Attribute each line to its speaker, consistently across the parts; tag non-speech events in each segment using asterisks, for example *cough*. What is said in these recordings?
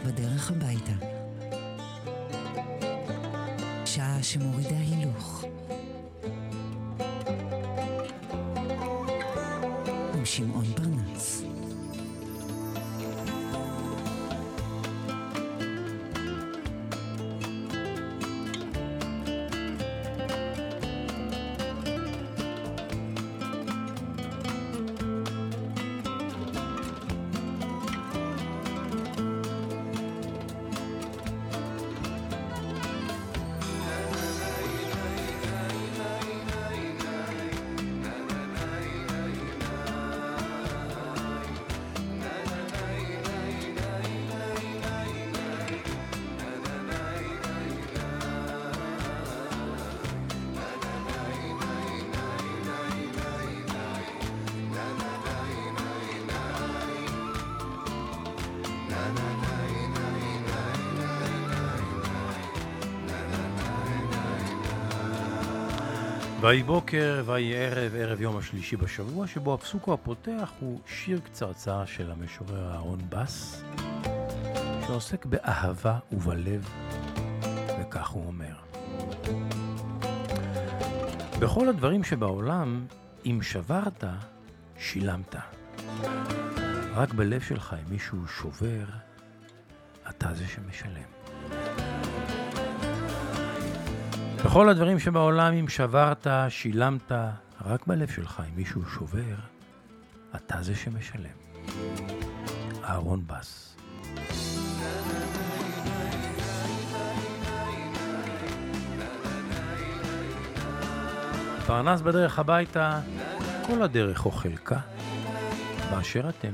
Speaker 1: בדרך הביתה. שעה שמורידה הילוך. עם שמעון פרנס.
Speaker 2: ויהי בוקר, ויהי ערב, ערב יום השלישי בשבוע, שבו הפסוק הפותח הוא שיר קצרצר של המשורר אהרון בס, שעוסק באהבה ובלב, וכך הוא אומר: בכל הדברים שבעולם, אם שברת, שילמת. רק בלב שלך, אם מישהו שובר, אתה זה שמשלם. בכל הדברים שבעולם, אם שברת, שילמת, רק בלב שלך, אם מישהו שובר, אתה זה שמשלם. אהרון בס. פרנס בדרך הביתה, כל הדרך או חלקה, באשר אתם.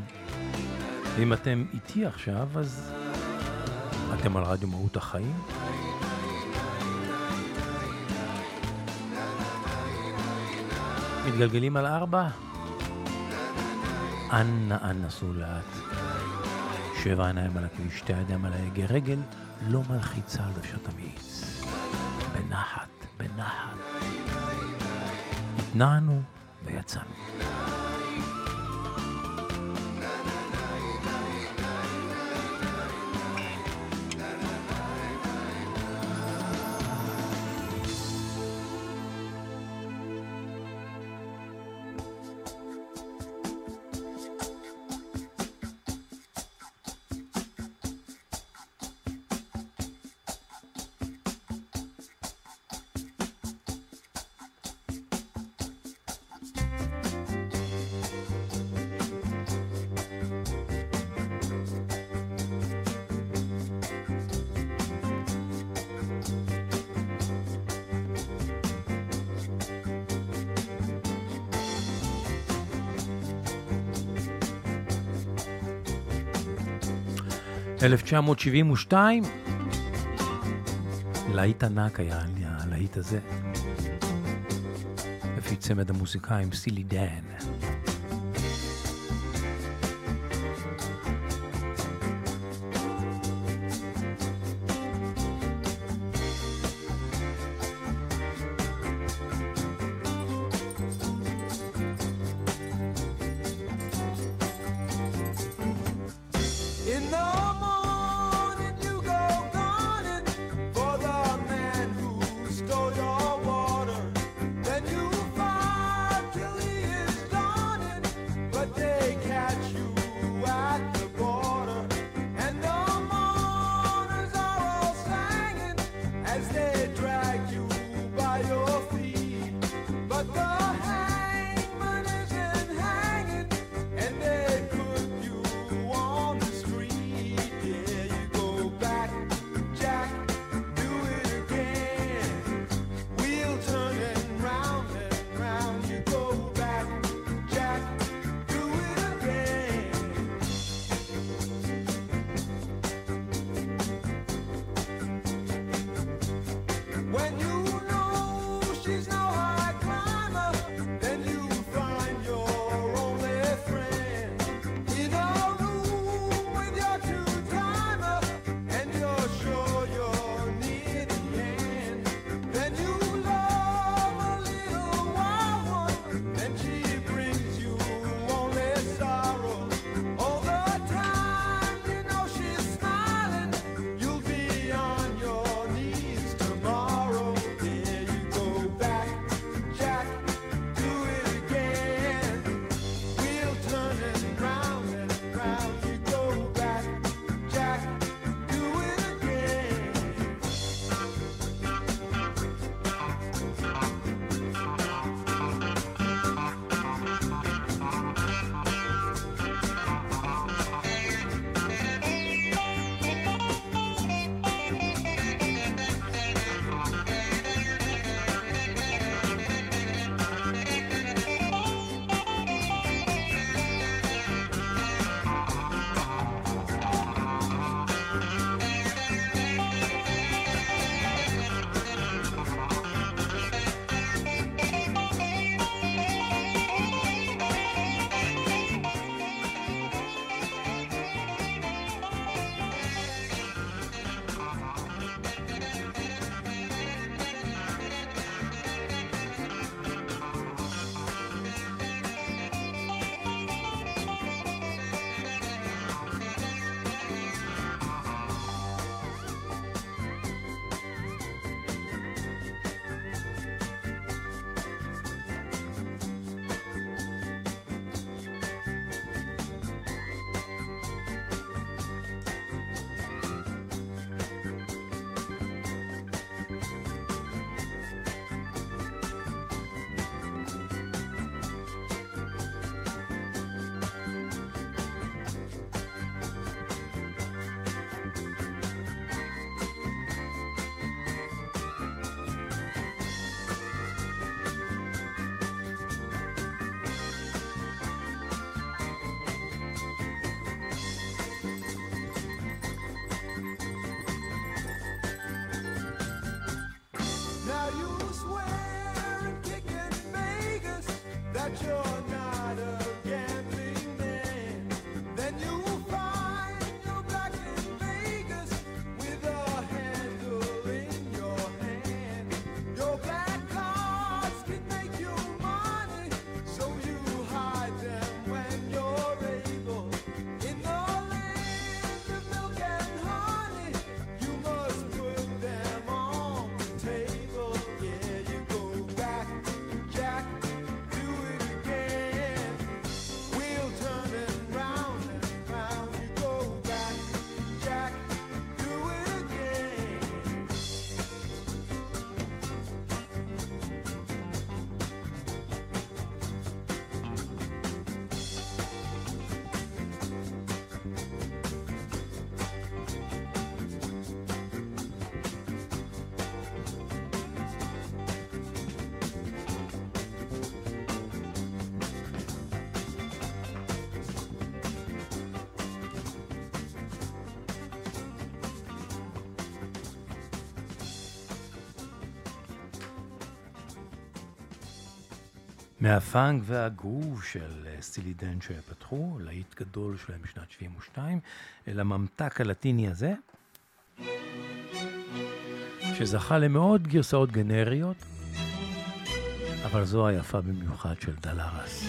Speaker 2: ואם אתם איתי עכשיו, אז אתם על רדיו מהות החיים. מתגלגלים על ארבע? אנא סעו לאט. שבע עיניים על הכביש, שתי ידיים על ההגה, רגל לא מלחיצה על דוושת המאיץ. בנחת, בנחת. התנענו ויצאנו. אלף תשע מאות שבעים ושתיים, להיט ענק היה הלהיט הזה, לפי צמד המוזיקאים סילי דן. מהפאנק והגרוב של אה, סטילי דן שפתחו, להיט גדול שלהם בשנת 72, אל הממתק הלטיני הזה, שזכה למאות גרסאות גנריות, אבל זו היפה במיוחד של דלרס.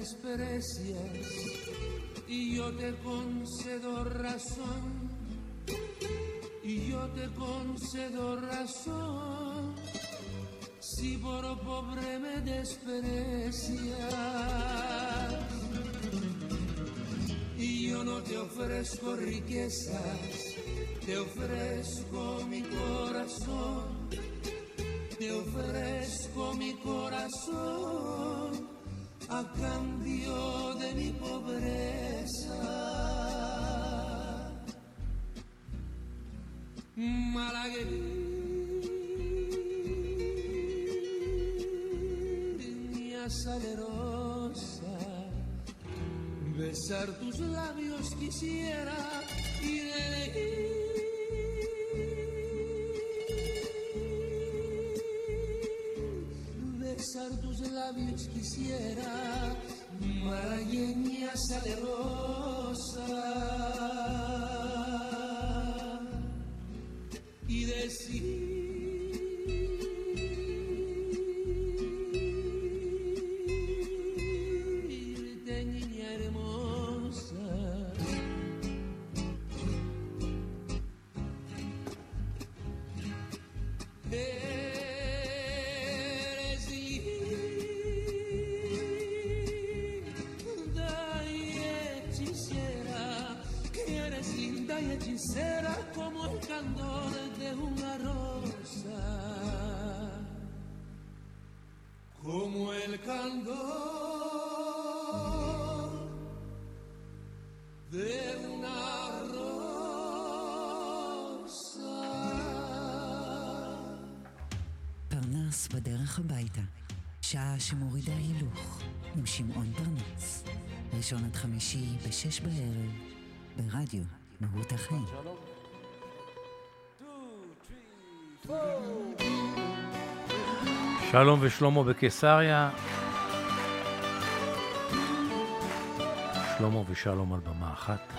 Speaker 3: Desprecias y yo te concedo razón, y yo te concedo razón, si por pobre me desprecias y yo no te ofrezco riquezas, te ofrezco mi corazón te ofrezco mi corazón a cambio de mi pobreza. Malagueña salerosa, besar tus labios quisiera labios quisiera, para llenar rosa.
Speaker 1: בדרך הביתה. שעה שמורידה הילוך, עם שמעון פרנס. ראשון עד חמישי בשש בערב, ברדיו מהות החיים.
Speaker 2: שלום ושלמה בקיסריה. שלמה ושלום על במה אחת.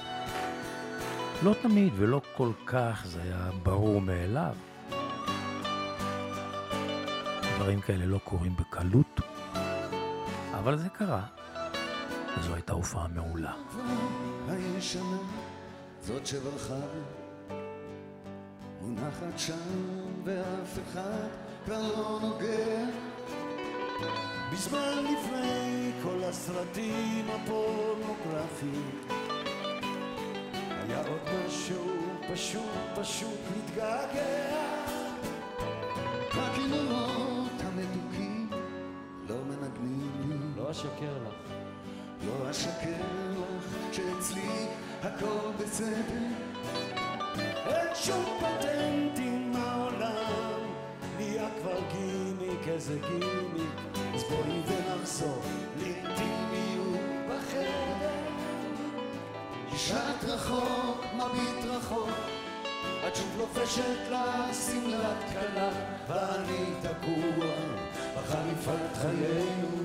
Speaker 2: לא תמיד ולא כל כך זה היה ברור מאליו. דברים כאלה לא קורים בקלות, אבל זה קרה, וזו הייתה הופעה מעולה.
Speaker 4: הישנה, זאת שברחה, מונחת שם ואף אחד כבר לא נוגע. בזמן לפני כל הסרטים הפורנוגרפיים היה עוד משהו פשוט פשוט מתגעגע. הכינורות המתוקים
Speaker 5: אשקר לך.
Speaker 4: לא אשקר לך שאצלי הכל בסדר. אין שום פטנטים מהעולם נהיה כבר גימיק איזה גימיק. אז בואי ונחזור לאינטימיות בחדר. שט רחוק, מביט רחוק. את שוב לובשת לה שמלת כלה ואני תקוע בחליפת חיינו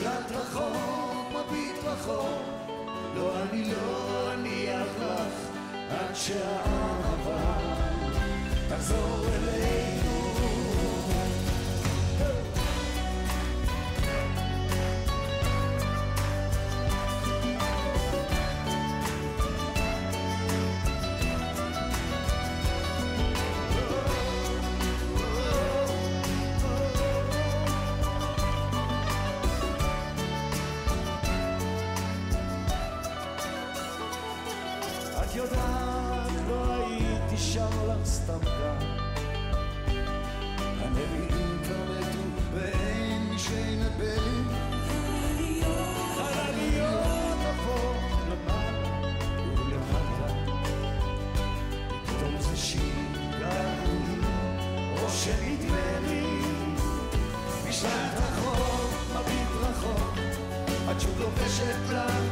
Speaker 4: שלט רחוק, מביט רחוק, לא אני לא אניח לך עד שהאהבה תחזור אלינו. שוב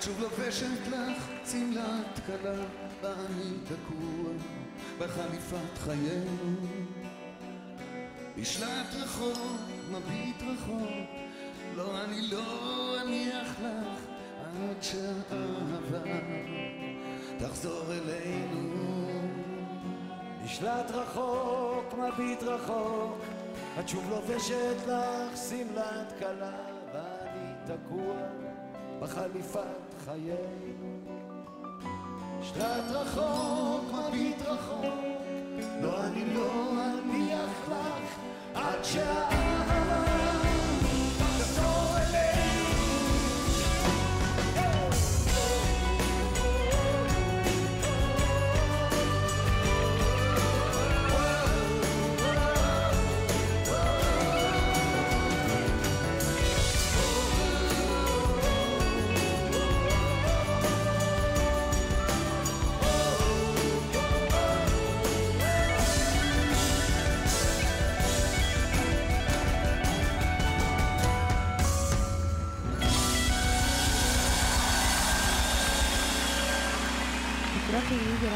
Speaker 4: את שוב לובשת לך שמלת כלה, ואני תקוע בחליפת חיינו. בשלט רחוק, מביט רחוק, לא אני לא אניח לך עד שהאהבה תחזור אלינו. בשלט רחוק, מביט רחוק, את שוב לובשת לך שמלת כלה, ואני תקוע בחליפת חיינו. שלט רחוק, מביט רחוק, לא אני לא אניח לך עד שהאהבה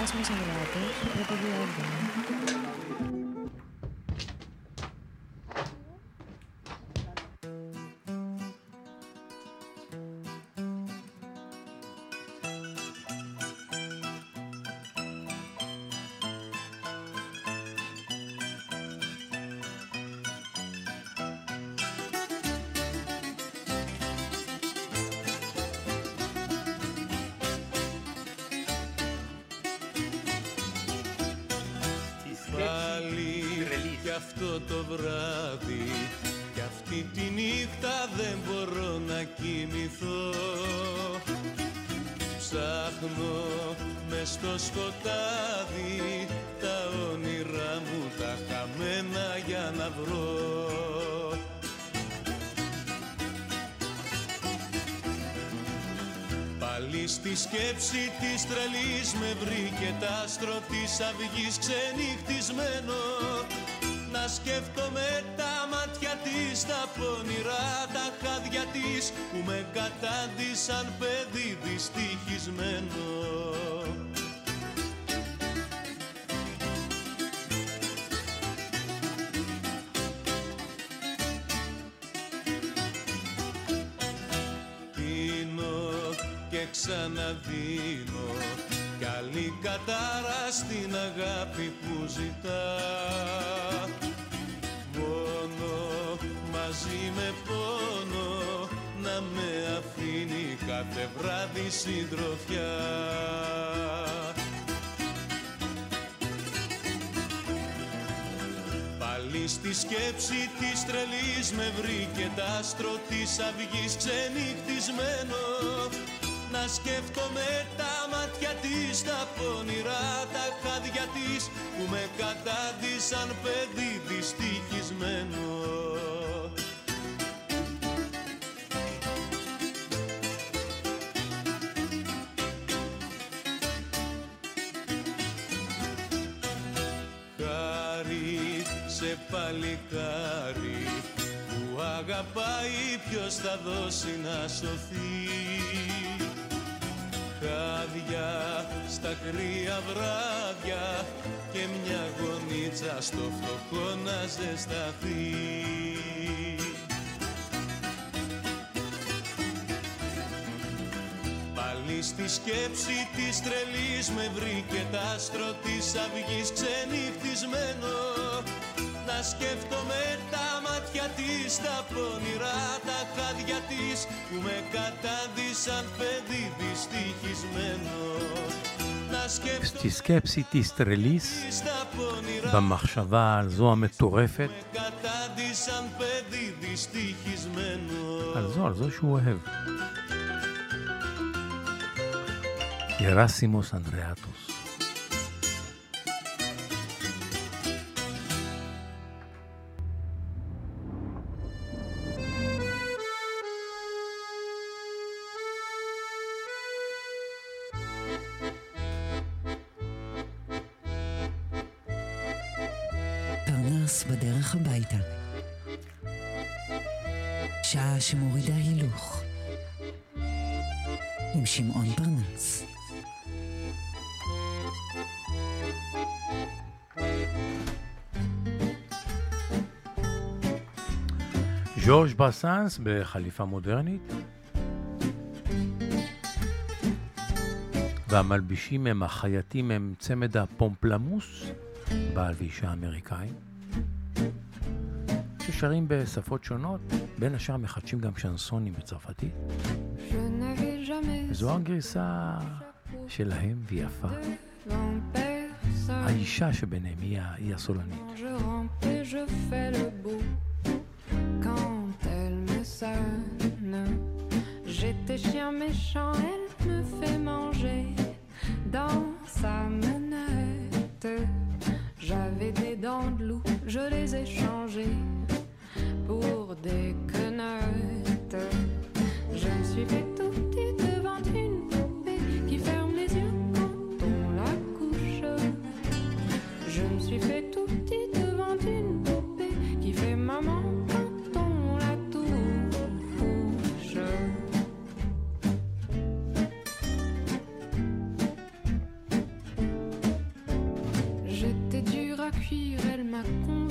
Speaker 6: taas mo sa malate. Sobrang pagod σκοτάδι. Τα όνειρά μου τα χαμένα για να βρω. Πάλι στη σκέψη της τρελής με βρήκε τ' άστρο της αυγής ξενυχτισμένο. Να σκέφτομαι τα μάτια της, τα πονηρά τα χάδια της που με κατάντησαν παιδί δυστυχισμένο. Και ξαναδίνω. Καλή κατάρα στην αγάπη που ζητά. Μόνο μαζί με πόνο να με αφήνει κάθε βράδυ συντροφιά. Πάλι στη σκέψη της τρελής με βρήκε τ' άστρο της αυγής ξενυχτισμένο να σκέφτομαι τα μάτια της, τα πονηρά τα χάδια της που με κατάντησαν παιδί δυστυχισμένο. Χάρη σε παλικάρι που αγαπάει ποιος θα δώσει να σωθεί Χάδια στα κρύα βράδια και μια γονίτσα στο φτωχό να ζεσταθεί. Πάλι στη σκέψη της τρελής με βρήκε τ' άστρο της αυγής ξενυχτισμένο να σκέφτομαι τα μάτια της, τα πονηρά τα χάδια της που με κατάντησαν παιδί δυστυχισμένο να
Speaker 2: στη σκέψη της τρελής,
Speaker 6: τα πονηρά
Speaker 2: במחשבה על זו המטורפת,
Speaker 6: με κατάντησαν παιδί δυστυχισμένο
Speaker 2: על זו, על זו שהוא אוהב. גרסימוס אנדריאטוס. בסנס בחליפה מודרנית. והמלבישים הם, החייטים הם צמד הפומפלמוס, בעל ואישה אמריקאים, ששרים בשפות שונות, בין השאר מחדשים גם שנסונים בצרפתית. וזו הגרסה שלהם ויפה. האישה שביניהם היא היא הסולנית.
Speaker 7: J'étais chien méchant, elle me fait manger dans sa menette. J'avais des dents de loup, je les ai changées pour des quenottes. Je me suis fait fuir, elle m'a conduit.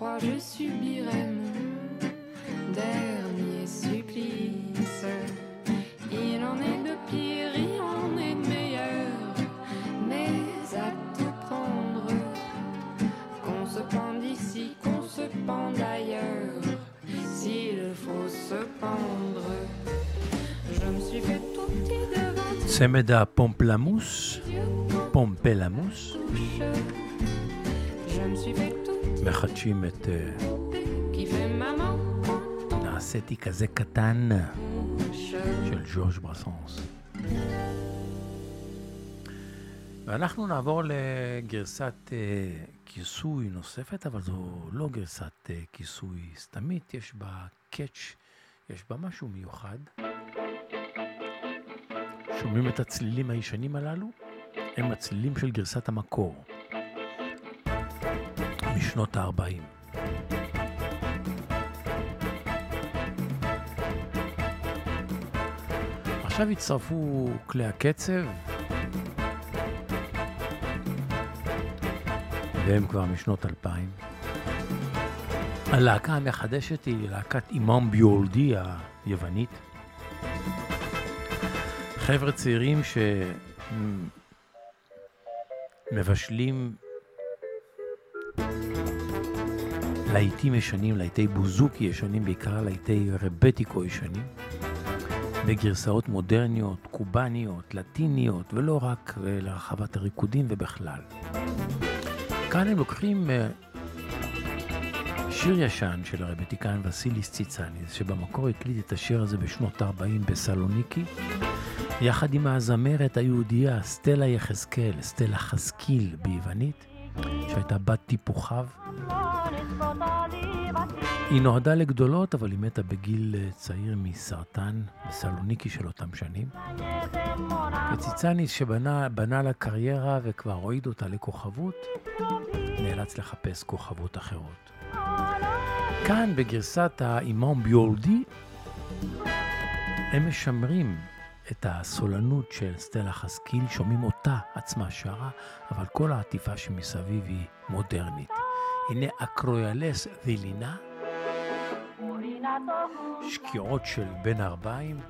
Speaker 7: crois je subirai mon dernier supplice. Il en est de pire, il en est de meilleur, mais à tout prendre, qu'on se pende ici, qu'on se pende ailleurs, s'il faut se pendre. Je me suis fait tout petit devant.
Speaker 2: Semeda pompe
Speaker 7: la
Speaker 2: mousse,
Speaker 7: pomper la mousse. Je me suis fait tout
Speaker 2: מחדשים את אה, נעשיתי כזה קטן
Speaker 7: touche.
Speaker 2: של ז'ורג' ברסנס. ואנחנו נעבור לגרסת אה, כיסוי נוספת, אבל זו לא גרסת אה, כיסוי סתמית, יש בה קאץ', יש בה משהו מיוחד. שומעים את הצלילים הישנים הללו? הם הצלילים של גרסת המקור, משנות ה-40. עכשיו הצטרפו כלי הקצב, והם כבר משנות 2000. הלהקה המחדשת היא להקת אימאם ביולדי היוונית. חבר'ה צעירים שמבשלים להיטים ישנים, להיטי בוזוקי ישנים, בעיקר להיטי רבטיקו ישנים. בגרסאות מודרניות, קובאניות, לטיניות, ולא רק אה, לרחבת הריקודים ובכלל. כאן הם לוקחים אה, שיר ישן של הרבטיקן וסיליס ציצניס, שבמקור הקליט את השיר הזה בשנות ה-40 בסלוניקי, יחד עם הזמרת היהודייה סטלה יחזקאל, סטלה חסקיל ביוונית, שהייתה בת טיפוחיו. היא נועדה לגדולות, אבל היא מתה בגיל אה, צעיר מסרטן בסלוניקי של אותם שנים. וציצניס שבנה בנה לה קריירה וכבר הועיד אותה לכוכבות, נאלץ לחפש כוכבות אחרות. כאן בגרסת האימאם ביולדי, הם משמרים את הסולנות של סטלה חסקיל, שומעים אותה עצמה שרה, אבל כל העטיפה שמסביב היא מודרנית. הנה אקרויאלס ולינה, שקיעות של בין הארבעים,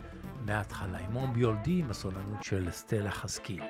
Speaker 2: מההתחלה. אימאם ביולדי עם הסולנות של סטלה חסקיל.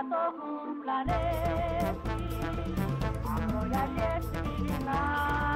Speaker 8: μπορεί να το έχουν πλανέσει ακρογιαλιές πυρηνά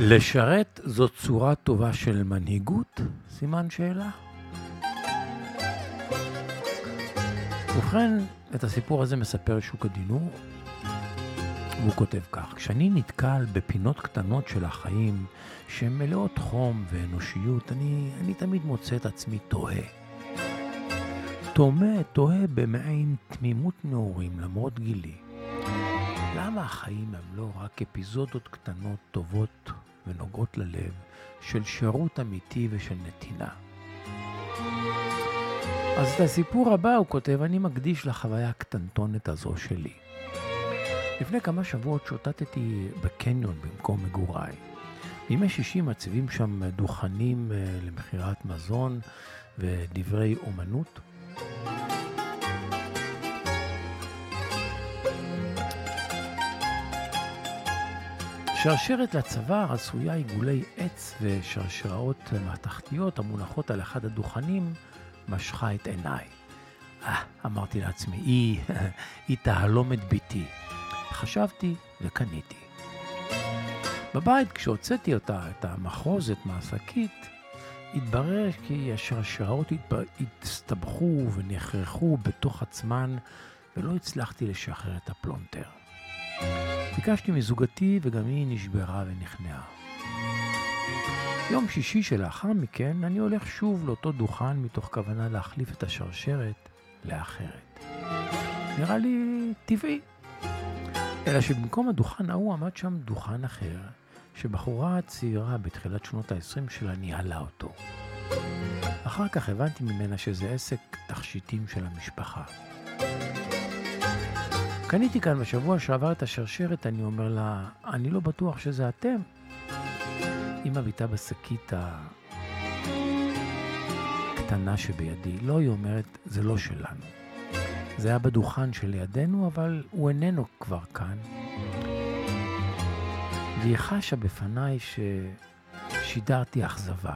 Speaker 2: לשרת זאת צורה טובה של מנהיגות? סימן שאלה. ובכן, את הסיפור הזה מספר שוק הדינור, והוא כותב כך: כשאני נתקל בפינות קטנות של החיים שהן מלאות חום ואנושיות, אני, אני תמיד מוצא את עצמי תוהה. תוהה, תוהה במעין תמימות נעורים למרות גילי. למה החיים הם לא רק אפיזודות קטנות, טובות ונוגעות ללב, של שירות אמיתי ושל נתינה? אז את הסיפור הבא, הוא כותב, אני מקדיש לחוויה הקטנטונת הזו שלי. לפני כמה שבועות שוטטתי בקניון במקום מגוריי. בימי שישי מציבים שם דוכנים אה, למכירת מזון ודברי אומנות. שרשרת לצוואר עשויה עיגולי עץ ושרשראות מתכתיות המונחות על אחד הדוכנים משכה את עיניי. אה, אמרתי לעצמי, היא, *laughs* היא תהלום את ביתי. חשבתי וקניתי. בבית, כשהוצאתי אותה, את המחרוזת מהשקית, התברר כי השרשראות הצטבחו ונחרחו בתוך עצמן, ולא הצלחתי לשחרר את הפלונטר. ביקשתי מזוגתי וגם היא נשברה ונכנעה. יום שישי שלאחר מכן אני הולך שוב לאותו דוכן מתוך כוונה להחליף את השרשרת לאחרת. נראה לי טבעי. אלא שבמקום הדוכן ההוא עמד שם דוכן אחר, שבחורה צעירה בתחילת שנות ה-20 שלה ניהלה אותו. אחר כך הבנתי ממנה שזה עסק תכשיטים של המשפחה. קניתי כאן בשבוע שעבר את השרשרת, אני אומר לה, אני לא בטוח שזה אתם. היא מביטה בשקית הקטנה שבידי. לא, היא אומרת, זה לא שלנו. זה היה בדוכן שלידינו, אבל הוא איננו כבר כאן. והיא חשה בפניי ששידרתי אכזבה.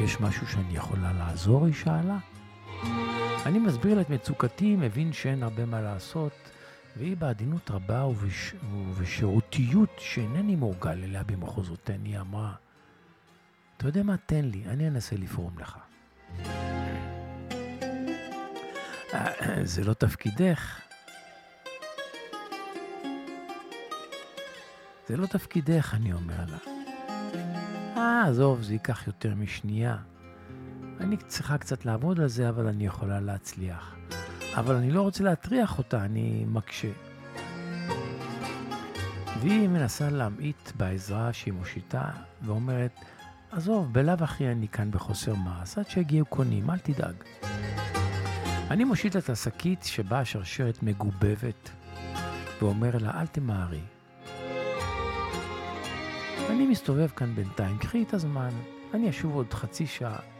Speaker 2: יש משהו שאני יכולה לעזור? היא שאלה. אני מסביר לה את מצוקתי, מבין שאין הרבה מה לעשות, והיא בעדינות רבה ובש... ובשירותיות שאינני מורגל אליה במחוזותיני, אמרה, אתה יודע מה? תן לי, אני אנסה לפרום לך. "אה, זה לא תפקידך. זה לא תפקידך, אני אומר לה. אה, עזוב, זה ייקח יותר משנייה. אני צריכה קצת לעבוד על זה, אבל אני יכולה להצליח. אבל אני לא רוצה להטריח אותה, אני מקשה. והיא מנסה להמעיט בעזרה שהיא מושיטה, ואומרת, עזוב, בלאו הכי אני כאן בחוסר מעש, עד שיגיעו קונים, אל תדאג. אני מושיט את השקית שבה השרשרת מגובבת, ואומר לה, אל תמהרי. אני מסתובב כאן בינתיים, קחי את הזמן, אני אשוב עוד חצי שעה.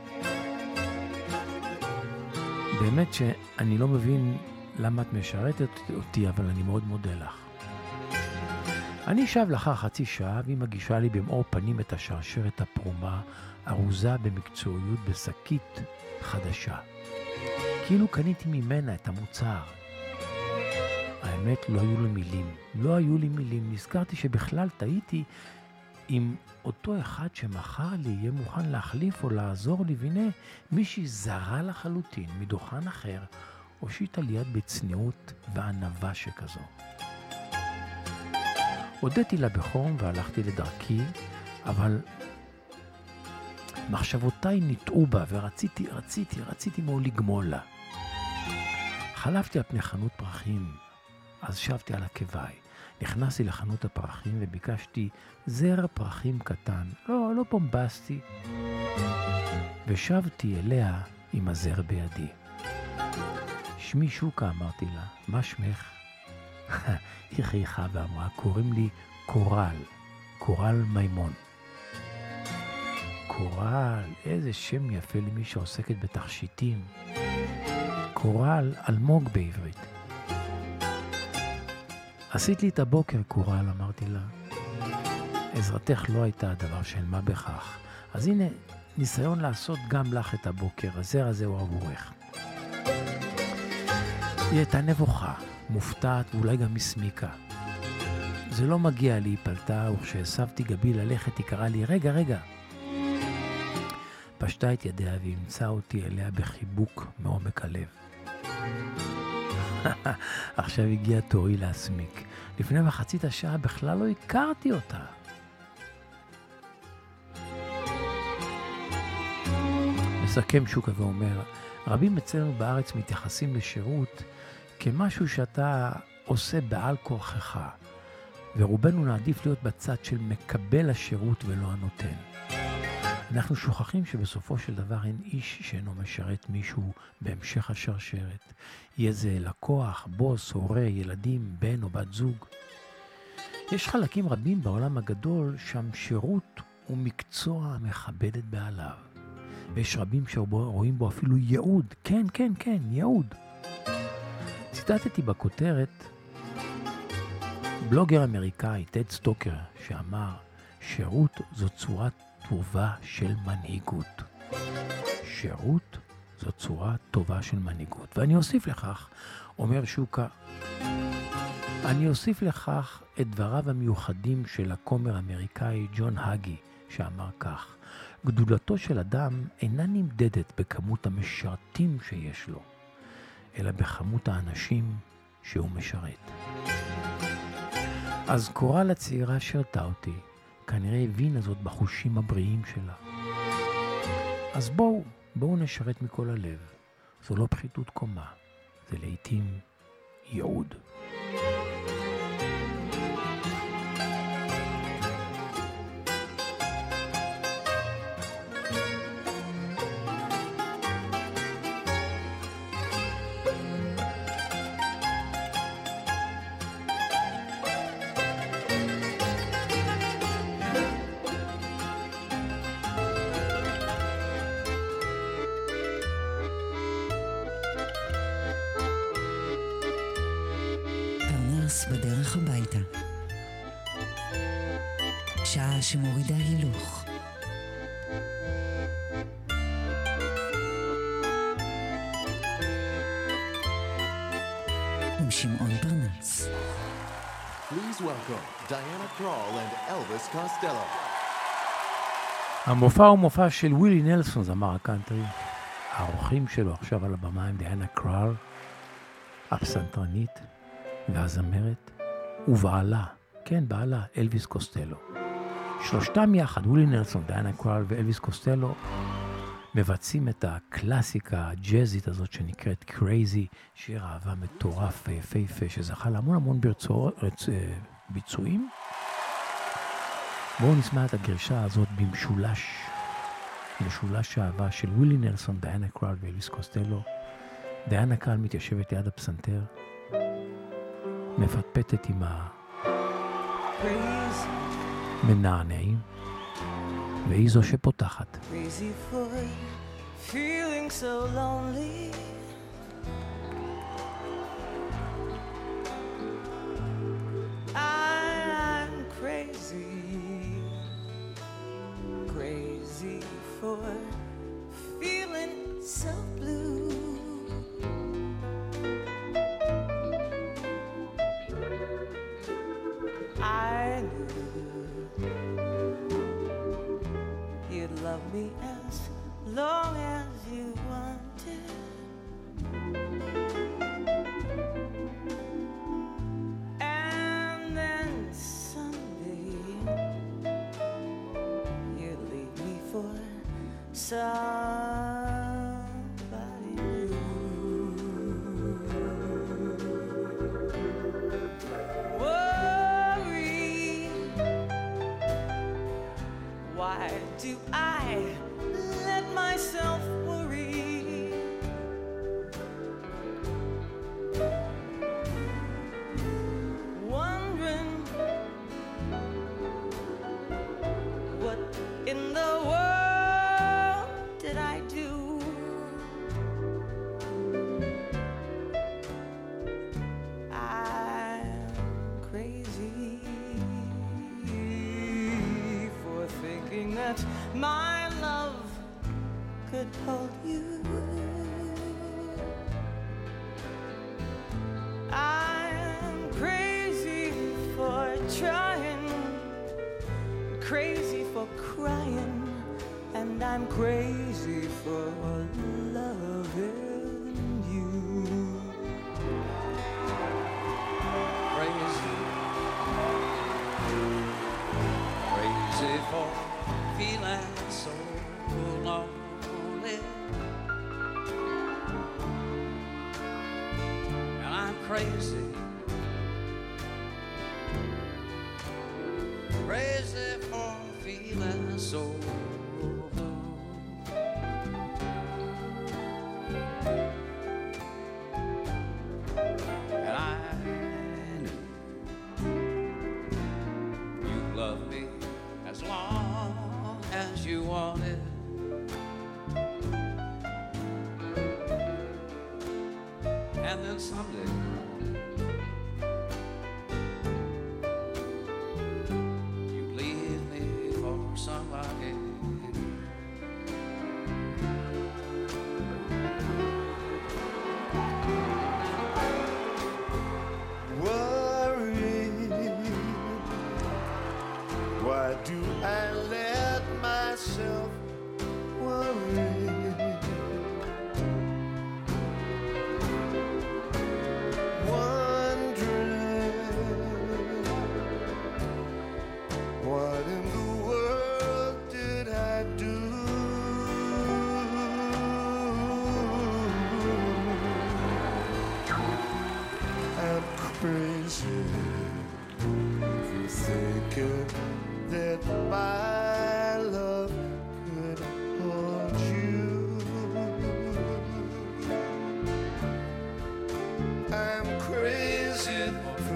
Speaker 2: באמת שאני לא מבין למה את משרתת אותי, אבל אני מאוד מודה לך. אני שב לאחר חצי שעה, והיא מגישה לי במאור פנים את השרשרת הפרומה, ארוזה במקצועיות בשקית חדשה. כאילו קניתי ממנה את המוצר. האמת, לא היו לי מילים. לא היו לי מילים. נזכרתי שבכלל טעיתי אם אותו אחד שמכר לי יהיה מוכן להחליף או לעזור לי, והנה מישהי זרה לחלוטין מדוכן אחר, הושיטה לי יד בצניעות וענווה שכזו. הודיתי לה בחום והלכתי לדרכי, אבל מחשבותיי ניטעו בה ורציתי, רציתי, רציתי מאוד לגמול לה. חלפתי על פני חנות פרחים, אז שבתי על עקביי. נכנסתי לחנות הפרחים וביקשתי זר פרחים קטן, לא, לא בומבסטי, ושבתי אליה עם הזר בידי. שמי שוקה, אמרתי לה, מה שמך? *laughs* היא חייכה ואמרה, קוראים לי קורל, קורל מימון. קורל, איזה שם יפה למי שעוסקת בתכשיטים. קורל, אלמוג בעברית. עשית לי את הבוקר, קורל, אמרתי לה. עזרתך לא הייתה הדבר של מה בכך. אז הנה, ניסיון לעשות גם לך את הבוקר, הזר הזה הוא עבורך. היא הייתה נבוכה, מופתעת ואולי גם הסמיקה. זה לא מגיע לי, היא פלטה, וכשהסבתי גבי ללכת, היא קראה לי, רגע, רגע. פשטה את ידיה ואימצה אותי אליה בחיבוק מעומק הלב. *laughs* עכשיו הגיע תורי להסמיק. לפני מחצית השעה בכלל לא הכרתי אותה. מסכם שוקה ואומר, רבים אצלנו בארץ מתייחסים לשירות כמשהו שאתה עושה בעל כורחך, ורובנו נעדיף להיות בצד של מקבל השירות ולא הנותן. אנחנו שוכחים שבסופו של דבר אין איש שאינו משרת מישהו בהמשך השרשרת. יהיה זה לקוח, בוס, הורה, ילדים, בן או בת זוג. יש חלקים רבים בעולם הגדול שם שירות הוא מקצוע מכבד את בעליו. ויש רבים שרואים בו אפילו ייעוד. כן, כן, כן, ייעוד. ציטטתי בכותרת בלוגר אמריקאי, טד סטוקר, שאמר, שירות זו צורה טובה של מנהיגות. שירות זו צורה טובה של מנהיגות. ואני אוסיף לכך, אומר שוקה, אני אוסיף לכך את דבריו המיוחדים של הכומר האמריקאי ג'ון האגי, שאמר כך: גדולתו של אדם אינה נמדדת בכמות המשרתים שיש לו, אלא בכמות האנשים שהוא משרת. אז קורל הצעירה שירתה אותי, כנראה הבינה זאת בחושים הבריאים שלה. אז בואו, בואו נשרת מכל הלב. זו לא פחיתות קומה, זה לעתים ייעוד. המופע הוא מופע של ווילי נלסון, זמר הקאנטרי. האורחים שלו עכשיו על הבמה הם דיאנה קרל, הפסנתרנית והזמרת, ובעלה, כן, בעלה, אלוויס קוסטלו. שלושתם יחד, ווילי נלסון, דיאנה קרל ואלוויס קוסטלו, מבצעים את הקלאסיקה הג'אזית הזאת שנקראת Crazy, שיר אהבה מטורף ויפהפה, שזכה להמון המון ברצוע, רצ... אה, ביצועים. בואו נשמע את הגרשה הזאת במשולש, משולש האהבה של ווילי נלסון, דיאנה קרל ואלוויס קוסטלו. דיאנה קרל מתיישבת ליד הפסנתר, מפטפטת עם המנענעים, והיא זו שפותחת.
Speaker 9: So lonely.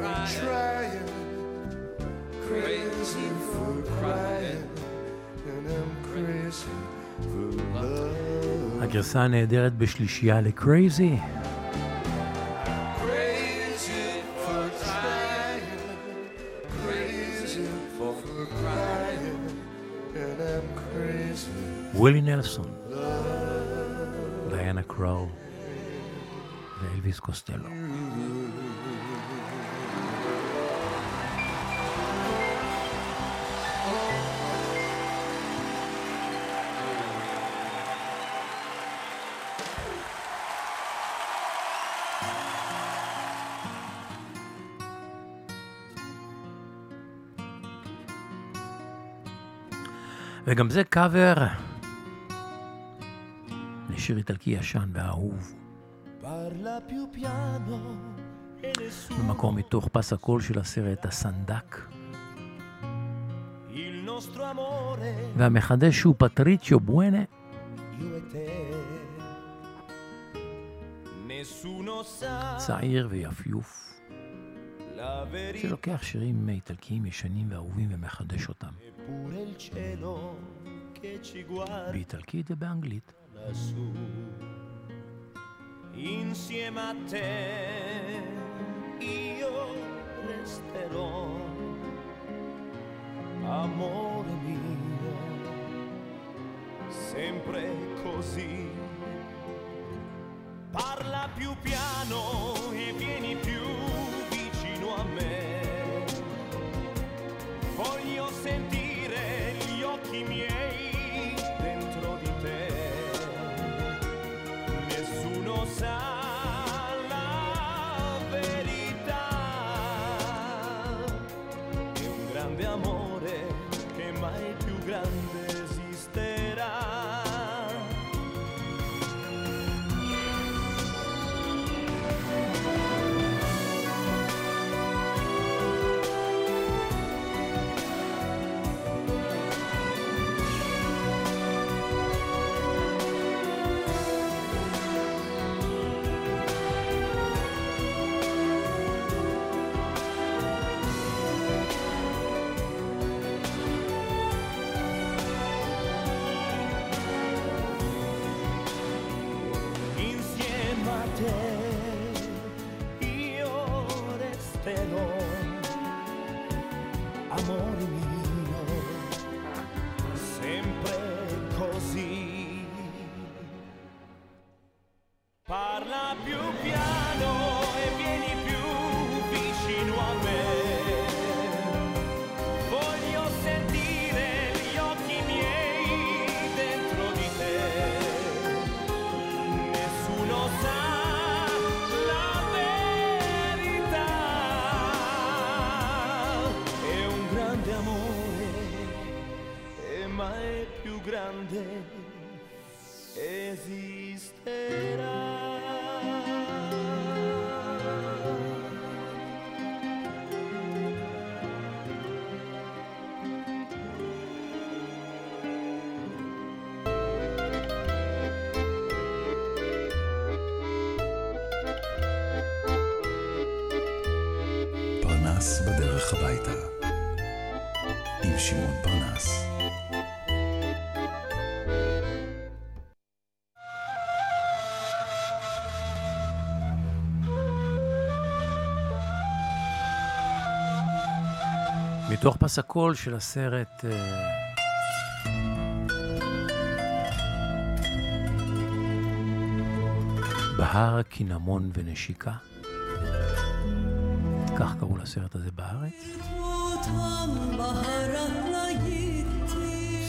Speaker 9: crying,
Speaker 10: trying, crazy for crying, and I'm crazy for love.
Speaker 2: הגרסה הנהדרת בשלישייה ל-Crazy. Willie Nelson, Diana קרואו de Elvis Costello. וגם זה קאבר לשיר איטלקי ישן ואהוב. במקום מתוך פס הקול של הסרט הסנדק. והמחדש הוא פטריצ'יו בואנה. צעיר ויפיוף, שלוקח שירים איטלקיים ישנים ואהובים ומחדש אותם. באיטלקית ובאנגלית.
Speaker 10: insieme a te io resterò, amore mio, sempre così. Parla più piano.
Speaker 11: שמעון פרנס.
Speaker 2: מתוך פס הקול של הסרט אה, בהר קינמון ונשיקה. כך קראו לסרט הזה בארץ.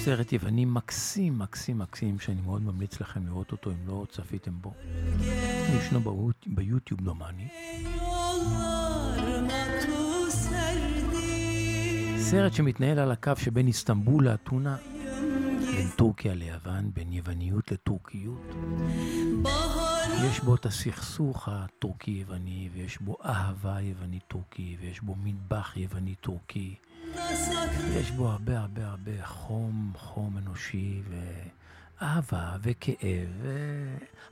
Speaker 2: סרט יווני מקסים, מקסים, מקסים, שאני מאוד ממליץ לכם לראות אותו אם לא צפיתם בו. ישנו ביוטיוב דומני. סרט שמתנהל על הקו שבין איסטנבול לאתונה, בין טורקיה ליוון, בין יווניות לטורקיות. יש בו את הסכסוך הטורקי-יווני, ויש בו אהבה יוונית-טורקי, ויש בו מטבח יווני-טורקי. יש בו הרבה הרבה הרבה חום, חום אנושי, ואהבה וכאב,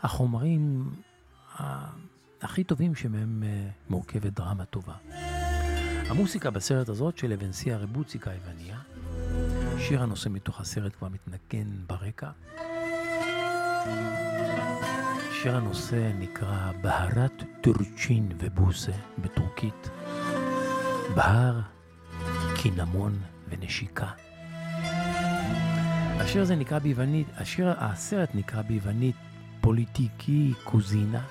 Speaker 2: והחומרים הכי טובים שמהם אה, מורכבת דרמה טובה. המוסיקה בסרט הזאת של אבנסיה רבוציקה היווניה. שיר הנושא מתוך הסרט כבר מתנגן ברקע. שיר הנושא נקרא בהרת טורצ'ין ובוסה בטורקית. בהר, קינמון ונשיקה. השיר הזה נקרא ביוונית, השיר, הסרט נקרא ביוונית פוליטיקי קוזינה,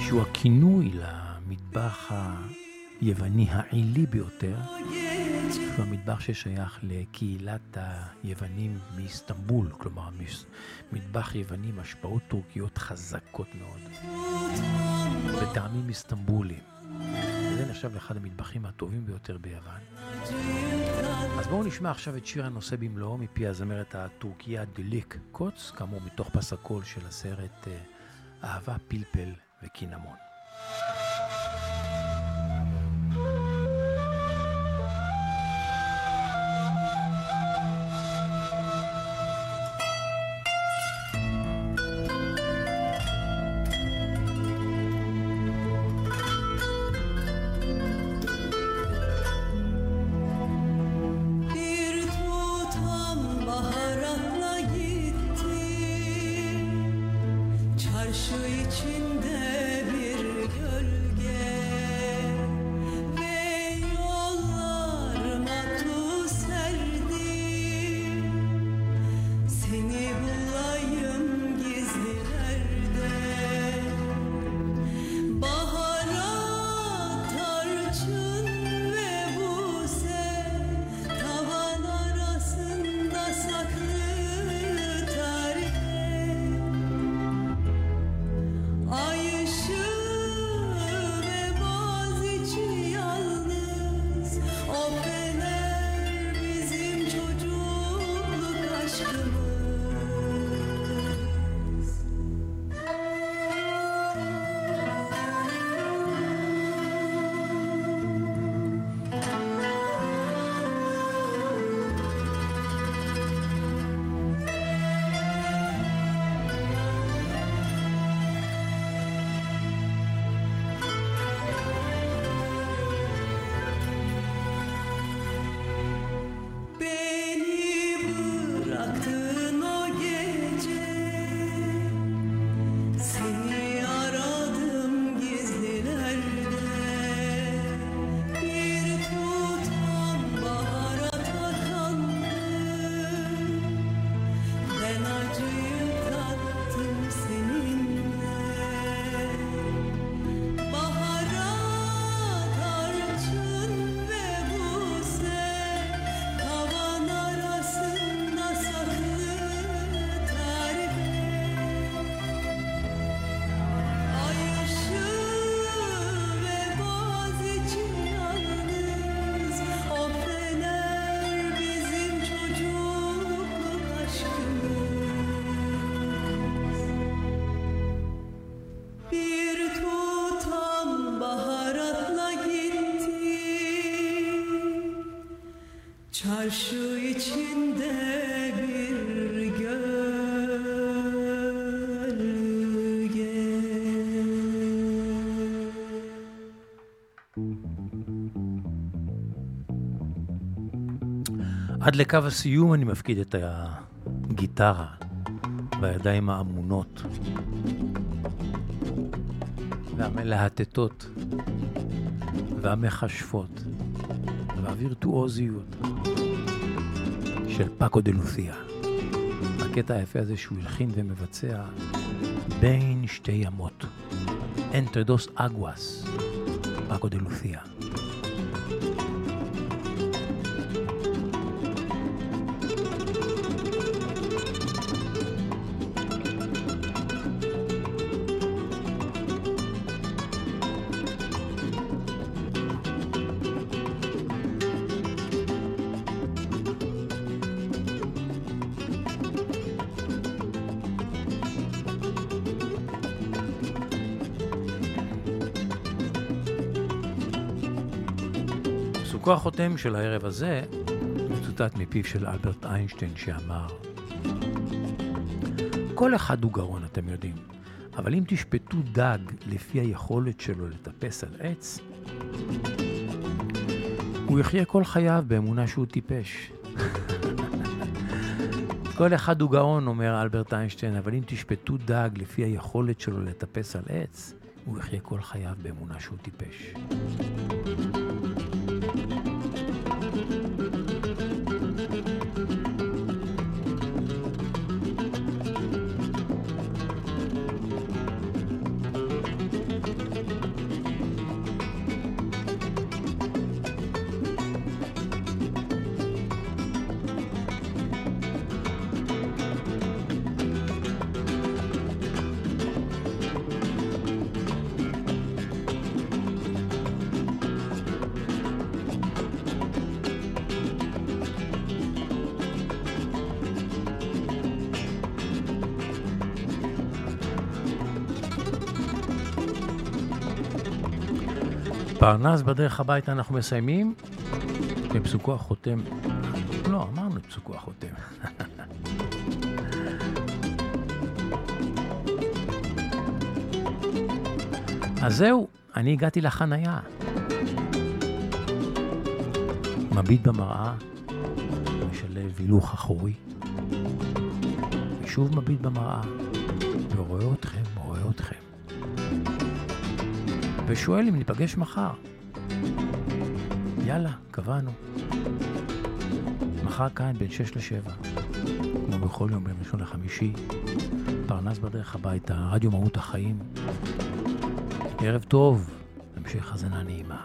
Speaker 2: שהוא הכינוי למטבח היווני העילי ביותר, שהוא המטבח ששייך לקהילת היוונים מאיסטנבול, כלומר מטבח יווני עם השפעות טורקיות חזקות מאוד, בטעמים איסטנבוליים. זה נחשב לאחד המטבחים הטובים ביותר ביוון. אז בואו נשמע עכשיו את שיר הנושא במלואו מפי הזמרת הטורקיה דליק קוץ, כאמור מתוך פס הקול של הסרט אה, אהבה, פלפל וקינמון. עד לקו הסיום אני מפקיד את הגיטרה בידיים האמונות והמלהטטות והמכשפות והווירטואוזיות של פאקו דה לוסיה. הקטע היפה הזה שהוא הלחין ומבצע בין שתי ימות. אנטרדוס אגואס, פאקו דה לוסיה. החותם של הערב הזה מצוטט מפיו של אלברט איינשטיין שאמר כל אחד הוא גאון, אתם יודעים, אבל אם תשפטו דג לפי היכולת שלו לטפס על עץ, הוא יחיה כל חייו באמונה שהוא טיפש. *laughs* כל אחד הוא גאון, אומר אלברט איינשטיין, אבל אם תשפטו דג לפי היכולת שלו לטפס על עץ, הוא יחיה כל חייו באמונה שהוא טיפש. פרנס בדרך הביתה אנחנו מסיימים בפסוקו החותם. לא, אמרנו פסוקו החותם. אז זהו, אני הגעתי לחנייה. מביט במראה, משלב הילוך אחורי, ושוב מביט במראה, ורואה אתכם, ושואל אם ניפגש מחר. יאללה, קבענו. מחר כאן בין 6 ל-7, כמו בכל יום בין ראשון לחמישי, פרנס בדרך הביתה, רדיו מהות החיים. ערב טוב, המשך האזנה נעימה.